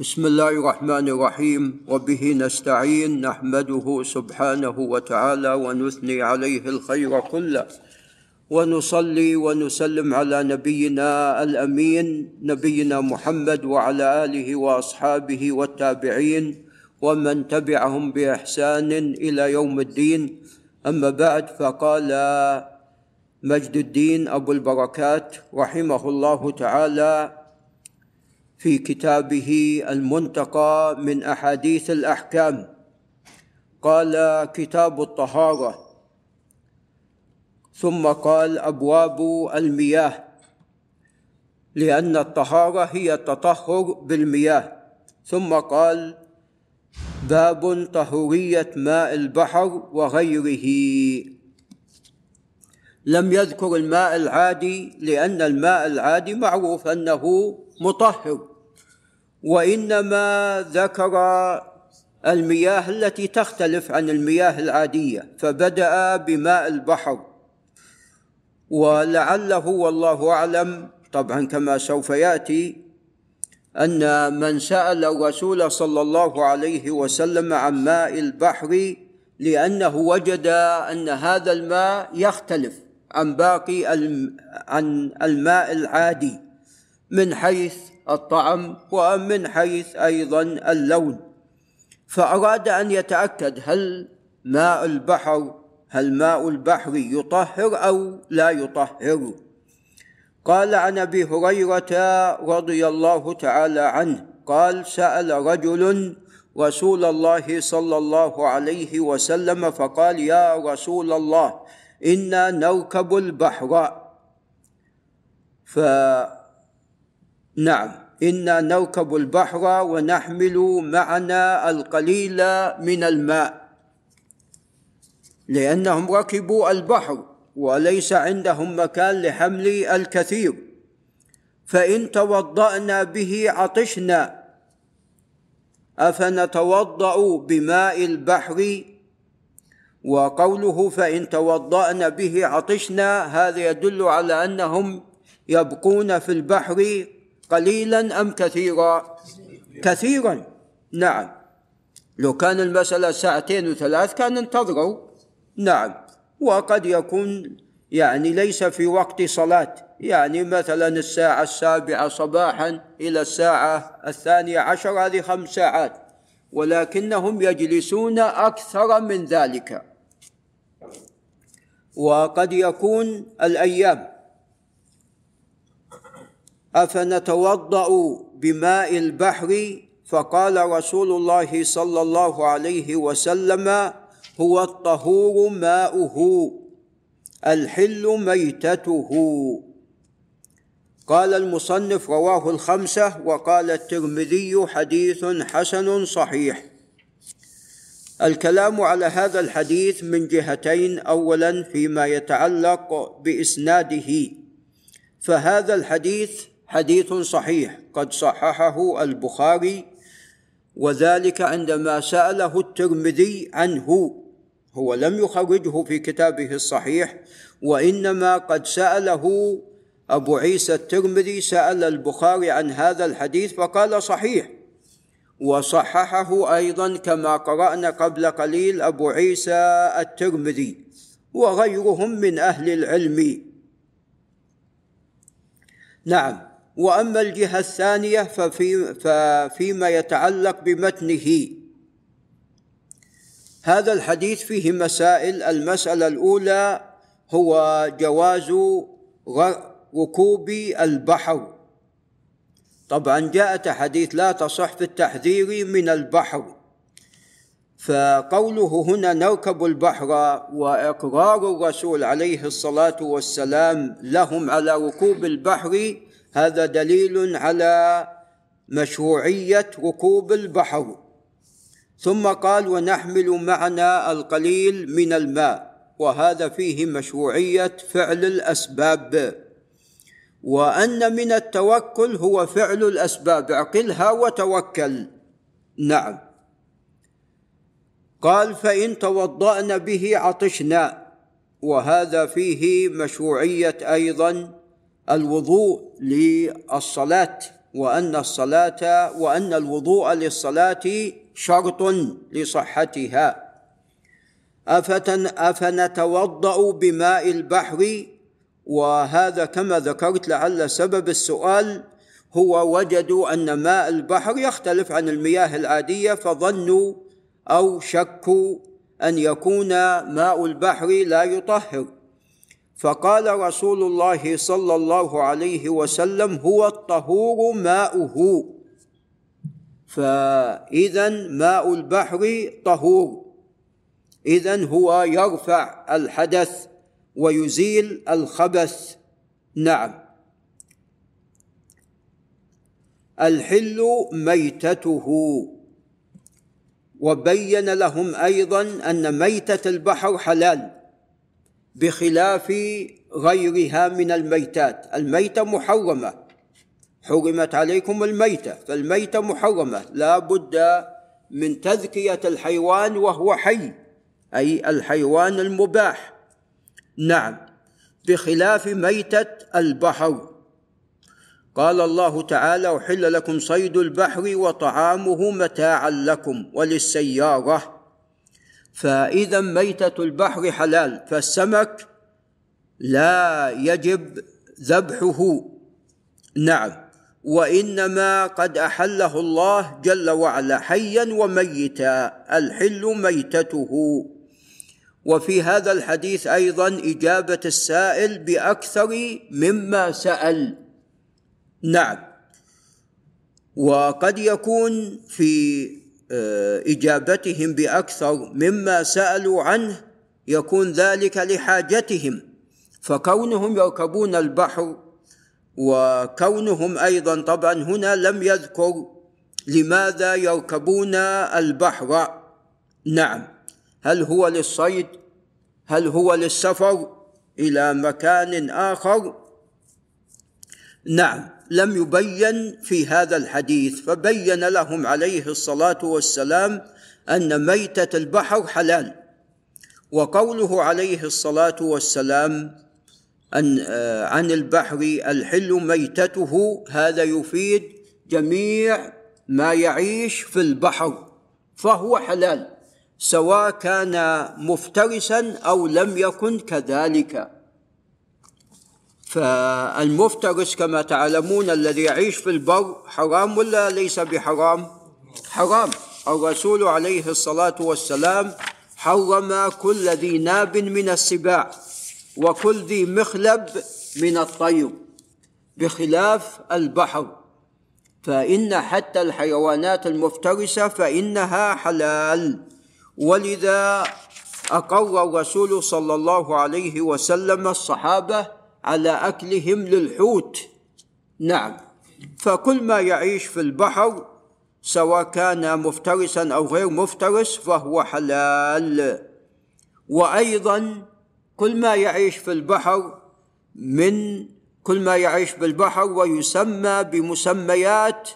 بسم الله الرحمن الرحيم وبه نستعين نحمده سبحانه وتعالى ونثني عليه الخير كله ونصلي ونسلم على نبينا الامين نبينا محمد وعلى اله واصحابه والتابعين ومن تبعهم باحسان إلى يوم الدين اما بعد فقال مجد الدين ابو البركات رحمه الله تعالى في كتابه المنتقى من أحاديث الأحكام. قال كتاب الطهارة. ثم قال أبواب المياه. لأن الطهارة هي التطهر بالمياه. ثم قال باب طهورية ماء البحر وغيره. لم يذكر الماء العادي لأن الماء العادي معروف أنه مطهر. وإنما ذكر المياه التي تختلف عن المياه العادية فبدأ بماء البحر. ولعله والله أعلم طبعا كما سوف يأتي أن من سأل الرسول صلى الله عليه وسلم عن ماء البحر لأنه وجد أن هذا الماء يختلف عن باقي عن الماء العادي من حيث الطعم ومن حيث أيضا اللون. فأراد أن يتأكد هل ماء البحر هل ماء البحر يطهر أو لا يطهر. قال عن أبي هريرة رضي الله تعالى عنه قال سأل رجل رسول الله صلى الله عليه وسلم فقال يا رسول الله إنا نركب البحر. ف نعم. أنا نركب البحر ونحمل معنا القليل من الماء. لأنهم ركبوا البحر وليس عندهم مكان لحمل الكثير. فإن توضأنا به عطشنا. أفنتوضأ بماء البحر؟ وقوله فإن توضأنا به عطشنا هذا يدل على أنهم يبقون في البحر قليلا أم كثيرا؟ كثيرا. نعم. لو كان المسألة ساعتين وثلاث كان انتظروا. نعم. وقد يكون يعني ليس في وقت صلاة. يعني مثلا الساعة السابعة صباحا إلى الساعة الثانية عشر هذه خمس ساعات. ولكنهم يجلسون أكثر من ذلك. وقد يكون الأيام. أفنتوضأ بماء البحر؟ فقال رسول الله صلى الله عليه وسلم هو الطهور ماؤه الحل ميتته. قال المصنف رواه الخمسة وقال الترمذي حديث حسن صحيح. الكلام على هذا الحديث من جهتين اولا فيما يتعلق بإسناده. فهذا الحديث حديث صحيح. قد صححه البخاري وذلك عندما سأله الترمذي عنه هو لم يخرجه في كتابه الصحيح وإنما قد سأله أبو عيسى الترمذي سأل البخاري عن هذا الحديث فقال صحيح. وصححه أيضا كما قرأنا قبل قليل أبو عيسى الترمذي وغيرهم من أهل العلم. نعم. وأما الجهة الثانية ففي ففيما يتعلق بمتنه. هذا الحديث فيه مسائل. المسألة الأولى هو جواز ركوب البحر. طبعا جاءت حديث لا تصح في التحذير من البحر. فقوله هنا نركب البحر وإقرار الرسول عليه الصلاة والسلام لهم على ركوب البحر هذا دليل على مشروعية ركوب البحر. ثم قال ونحمل معنا القليل من الماء. وهذا فيه مشروعية فعل الأسباب. وأن من التوكل هو فعل الأسباب. اعقلها وتوكل. نعم. قال فإن توضانا به عطشنا. وهذا فيه مشروعية أيضا الوضوء للصلاة وأن الصلاة وأن الوضوء للصلاة شرط لصحتها. أفتن أفنتوضأ بماء البحر؟ وهذا كما ذكرت لعل سبب السؤال هو وجدوا أن ماء البحر يختلف عن المياه العادية فظنوا أو شكوا أن يكون ماء البحر لا يطهر. فقال رسول الله صلى الله عليه وسلم هو الطهور ماؤه. فاذا ماء البحر طهور. اذا هو يرفع الحدث ويزيل الخبث. نعم. الحل ميتته. وبين لهم أيضا أن ميتة البحر حلال. بخلاف غيرها من الميتات. الميتة محرمة. حرمت عليكم الميتة. فالميتة محرمة. لا بد من تذكية الحيوان وهو حي أي الحيوان المباح. نعم. بخلاف ميتة البحر. قال الله تعالى أحل لكم صيد البحر وطعامه متاعا لكم وللسيارة. فإذا ميتة البحر حلال فالسمك لا يجب ذبحه. نعم. وإنما قد أحله الله جل وعلا حيا وميتا الحل ميتته. وفي هذا الحديث أيضا إجابة السائل بأكثر مما سأل. نعم. وقد يكون في إجابتهم بأكثر مما سألوا عنه يكون ذلك لحاجتهم فكونهم يركبون البحر وكونهم أيضا طبعا هنا لم يذكر لماذا يركبون البحر. نعم هل هو للصيد؟ هل هو للسفر إلى مكان آخر؟ نعم. لم يبين في هذا الحديث فبين لهم عليه الصلاة والسلام أن ميتة البحر حلال. وقوله عليه الصلاة والسلام أن آه، عن البحر الحل ميتته هذا يفيد جميع ما يعيش في البحر فهو حلال سواء كان مفترسا أو لم يكن كذلك. فالمفترس كما تعلمون الذي يعيش في البر حرام ولا ليس بحرام؟ حرام. الرسول عليه الصلاة والسلام حرم كل ذي ناب من السباع وكل ذي مخلب من الطير بخلاف البحر. فإن حتى الحيوانات المفترسة فإنها حلال. ولذا أقر الرسول صلى الله عليه وسلم الصحابة على أكلهم للحوت. نعم. فكل ما يعيش في البحر سواء كان مفترسا أو غير مفترس فهو حلال. وأيضا كل ما يعيش في البحر من كل ما يعيش بالبحر ويسمى بمسميات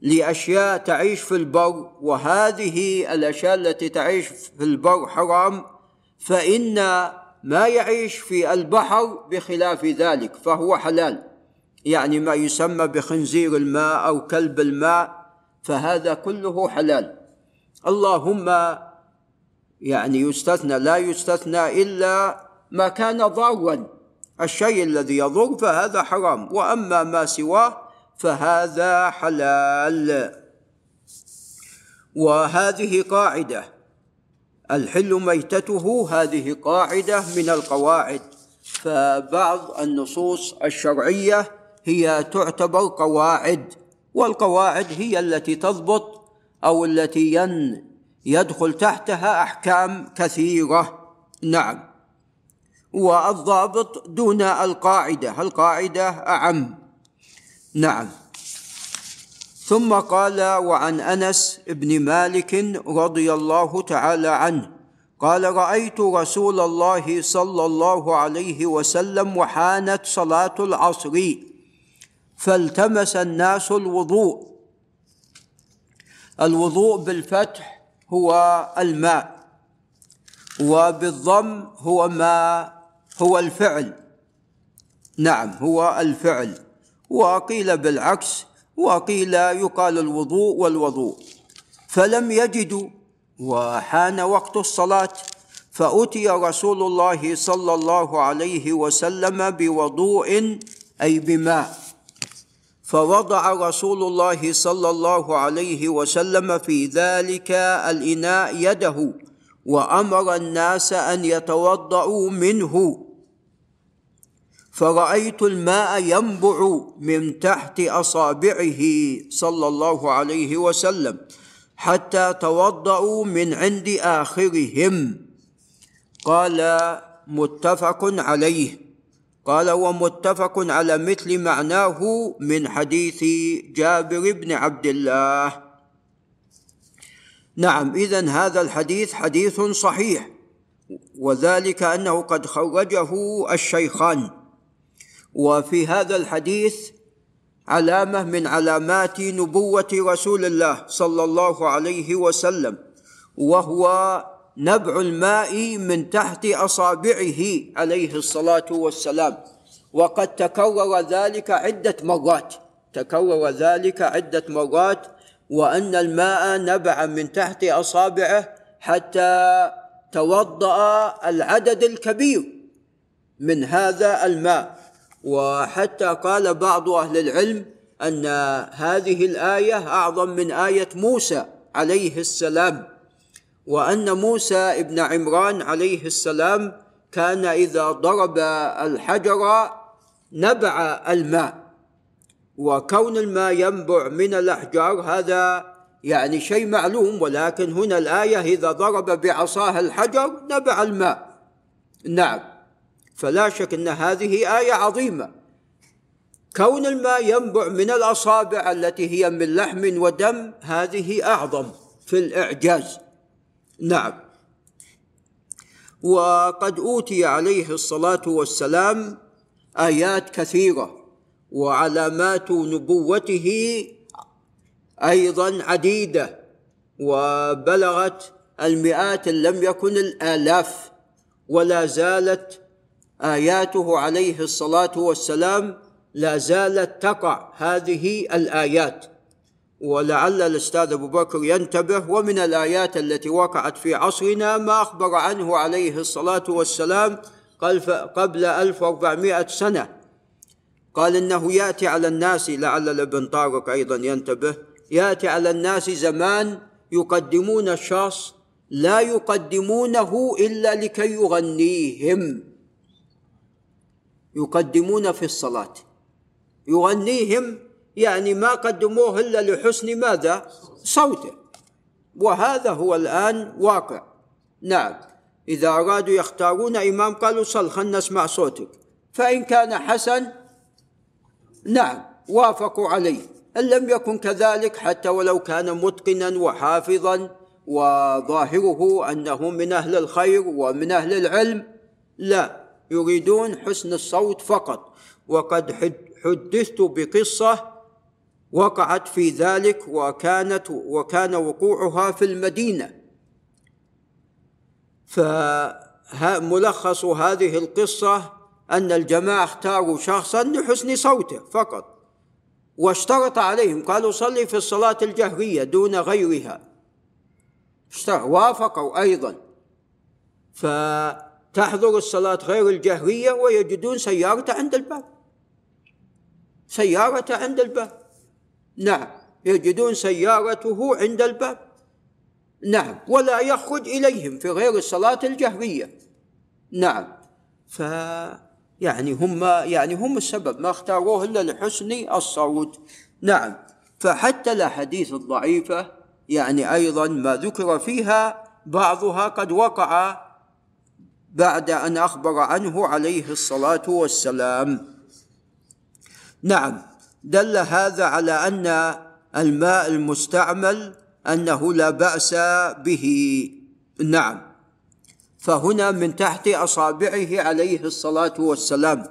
لأشياء تعيش في البر. وهذه الأشياء التي تعيش في البر حرام فإن ما يعيش في البحر بخلاف ذلك فهو حلال. يعني ما يسمى بخنزير الماء أو كلب الماء فهذا كله حلال. اللهم يعني يستثنى لا يستثنى إلا ما كان ضارا الشيء الذي يضر فهذا حرام. وأما ما سواه فهذا حلال. وهذه قاعدة. الحل ميتته هذه قاعدة من القواعد. فبعض النصوص الشرعية هي تعتبر قواعد والقواعد هي التي تضبط أو التي ين يدخل تحتها أحكام كثيرة. نعم. والضابط دون القاعدة القاعده أعم؟ نعم. ثم قال وعن أنس بن مالك رضي الله تعالى عنه قال رأيت رسول الله صلى الله عليه وسلم وحانت صلاة العصر فالتمس الناس الوضوء. الوضوء بالفتح هو الماء وبالضم هو ما هو الفعل. نعم هو الفعل. وقيل بالعكس وقيل يقال الوضوء والوضوء. فلم يجدوا وحان وقت الصلاة فأتي رسول الله صلى الله عليه وسلم بوضوء أي بماء. فوضع رسول الله صلى الله عليه وسلم في ذلك الإناء يده وأمر الناس أن يتوضاوا منه. فرأيت الماء ينبع من تحت أصابعه صلى الله عليه وسلم حتى توضأوا من عند آخرهم. قال متفق عليه. قال ومتفق على مثل معناه من حديث جابر بن عبد الله. نعم اذا هذا الحديث حديث صحيح وذلك أنه قد خرجه الشيخان. وفي هذا الحديث علامة من علامات نبوة رسول الله صلى الله عليه وسلم وهو نبع الماء من تحت أصابعه عليه الصلاة والسلام. وقد تكرر ذلك عدة مرات تكرر ذلك عدة مرات وأن الماء نبع من تحت أصابعه حتى توضأ العدد الكبير من هذا الماء. وحتى قال بعض أهل العلم أن هذه الآية أعظم من آية موسى عليه السلام وأن موسى ابن عمران عليه السلام كان إذا ضرب الحجر نبع الماء وكون الماء ينبع من الأحجار هذا يعني شيء معلوم ولكن هنا الآية إذا ضرب بعصاه الحجر نبع الماء. نعم. فلا شك إن هذه آية عظيمة. كون الماء ينبع من الأصابع التي هي من لحم ودم هذه أعظم في الإعجاز. نعم. وقد أوتي عليه الصلاة والسلام آيات كثيرة وعلامات نبوته أيضا عديدة وبلغت المئات إن لم يكن الآلاف ولا زالت آياته عليه الصلاة والسلام لا زالت تقع هذه الآيات. ولعل الأستاذ أبو بكر ينتبه ومن الآيات التي وقعت في عصرنا ما أخبر عنه عليه الصلاة والسلام قبل 1400 سنة. قال إنه يأتي على الناس لعل الابن طارق أيضا ينتبه يأتي على الناس زمان يقدمون الشخص لا يقدمونه إلا لكي يغنيهم. يقدمون في الصلاة. يغنيهم يعني ما قدموه الا لحسن ماذا؟ صوته. وهذا هو الآن واقع. نعم. إذا أرادوا يختارون إمام قالوا صل خلنا نسمع صوتك. فإن كان حسن نعم وافقوا عليه. إن لم يكن كذلك حتى ولو كان متقنا وحافظا وظاهره أنه من أهل الخير ومن أهل العلم لا. يريدون حسن الصوت فقط. وقد حدثت بقصة وقعت في ذلك وكانت وكان وقوعها في المدينة. فملخص هذه القصة أن الجماعة اختاروا شخصا لحسن صوته فقط. واشترط عليهم قالوا صلي في الصلاة الجهرية دون غيرها. وافقوا أيضا. فتحضر الصلاة غير الجهرية ويجدون سيارته عند الباب. سيارته عند الباب. نعم يجدون سيارته عند الباب. نعم ولا يخرج إليهم في غير الصلاة الجهرية. نعم ف يعني هم يعني هم السبب ما اختاروه إلا لحسن الصوت. نعم فحتى الأحاديث الضعيفة يعني أيضا ما ذكر فيها بعضها قد وقع بعد أن أخبر عنه عليه الصلاة والسلام. نعم دل هذا على أن الماء المستعمل أنه لا بأس به. نعم فهنا من تحت أصابعه عليه الصلاة والسلام.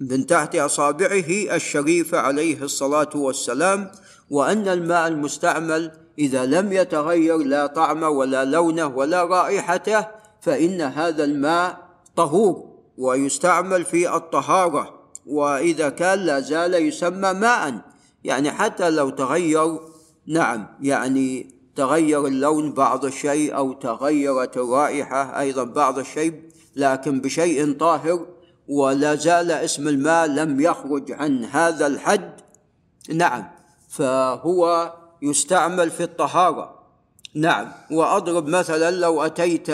من تحت أصابعه الشريفه عليه الصلاة والسلام وأن الماء المستعمل إذا لم يتغير لا طعمه ولا لونه ولا رائحته فإن هذا الماء طهور ويستعمل في الطهارة وإذا كان لا زال يسمى ماء. يعني حتى لو تغير نعم يعني تغير اللون بعض الشيء أو تغيرت الرائحة أيضا بعض الشيء لكن بشيء طاهر ولا زال اسم الماء لم يخرج عن هذا الحد نعم فهو يستعمل في الطهارة. نعم وأضرب مثلا لو أتيت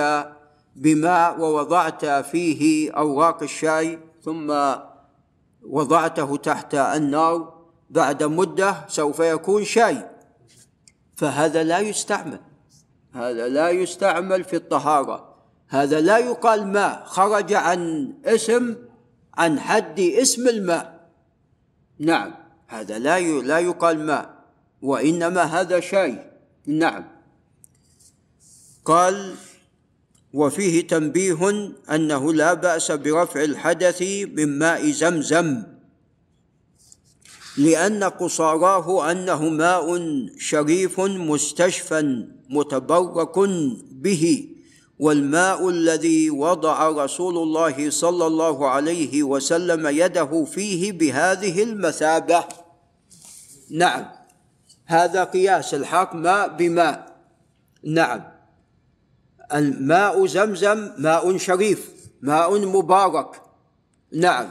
بماء ووضعت فيه أوراق الشاي ثم وضعته تحت النار بعد مدة سوف يكون شاي. فهذا لا يستعمل. هذا لا يستعمل في الطهارة. هذا لا يقال ماء خرج عن اسم عن حد اسم الماء. نعم هذا لا لا يقال ماء وإنما هذا شاي. نعم. قال وفيه تنبيه أنه لا بأس برفع الحدث من ماء زمزم لأن قصاراه أنه ماء شريف مستشفى متبرك به والماء الذي وضع رسول الله صلى الله عليه وسلم يده فيه بهذه المثابة. نعم هذا قياس الحق ماء بماء. نعم. الماء زمزم ماء شريف ماء مبارك. نعم.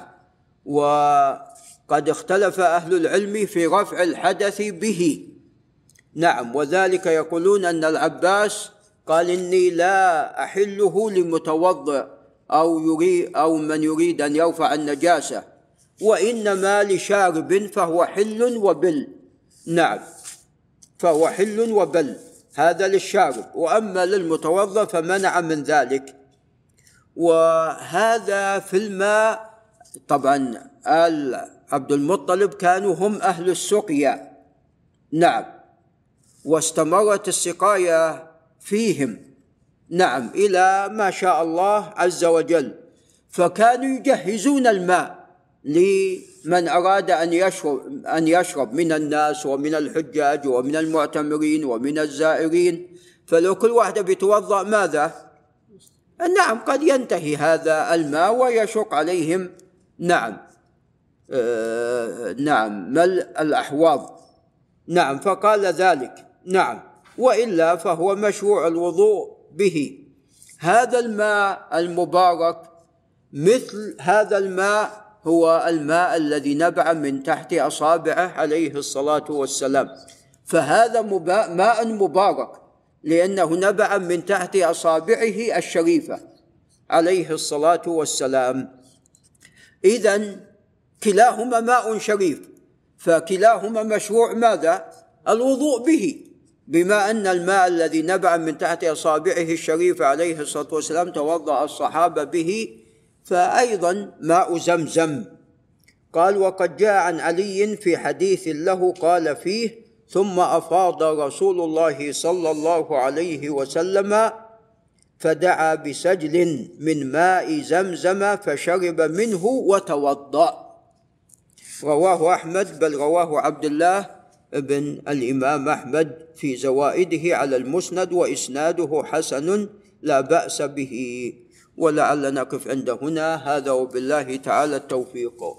وقد اختلف أهل العلم في رفع الحدث به. نعم. وذلك يقولون أن العباس قال إني لا أحله لمتوضئ أو يريد أو من يريد أن يرفع النجاسة وإنما لشارب فهو حل وبل. نعم. فهو حل وبل. هذا للشارب. وأما للمتوضئ فمنع من ذلك. وهذا في الماء. طبعا آل عبد المطلب كانوا هم أهل السقيا. نعم. واستمرت السقاية فيهم. نعم إلى ما شاء الله عز وجل. فكانوا يجهزون الماء لمن أراد أن يشرب أن يشرب من الناس ومن الحجاج ومن المعتمرين ومن الزائرين فلو كل واحد بيتوضا ماذا؟ نعم قد ينتهي هذا الماء ويشق عليهم. نعم. آه نعم. مل الأحواض؟ نعم فقال ذلك. نعم. وإلا فهو مشروع الوضوء به. هذا الماء المبارك مثل هذا الماء هو الماء الذي نبع من تحت أصابعه عليه الصلاة والسلام. فهذا ماء مبارك لأنه نبع من تحت أصابعه الشريفة عليه الصلاة والسلام. اذا كلاهما ماء شريف فكلاهما مشروع ماذا؟ الوضوء به. بما أن الماء الذي نبع من تحت أصابعه الشريفة عليه الصلاة والسلام توضأ الصحابة به فأيضا ماء زمزم. قال وقد جاء عن علي في حديث له قال فيه ثم أفاض رسول الله صلى الله عليه وسلم فدعا بسجل من ماء زمزم فشرب منه وتوضأ. رواه أحمد بل رواه عبد الله ابن الإمام أحمد في زوائده على المسند وإسناده حسن لا بأس به. ولعل نقف عند هنا. هذا وبالله تعالى التوفيق.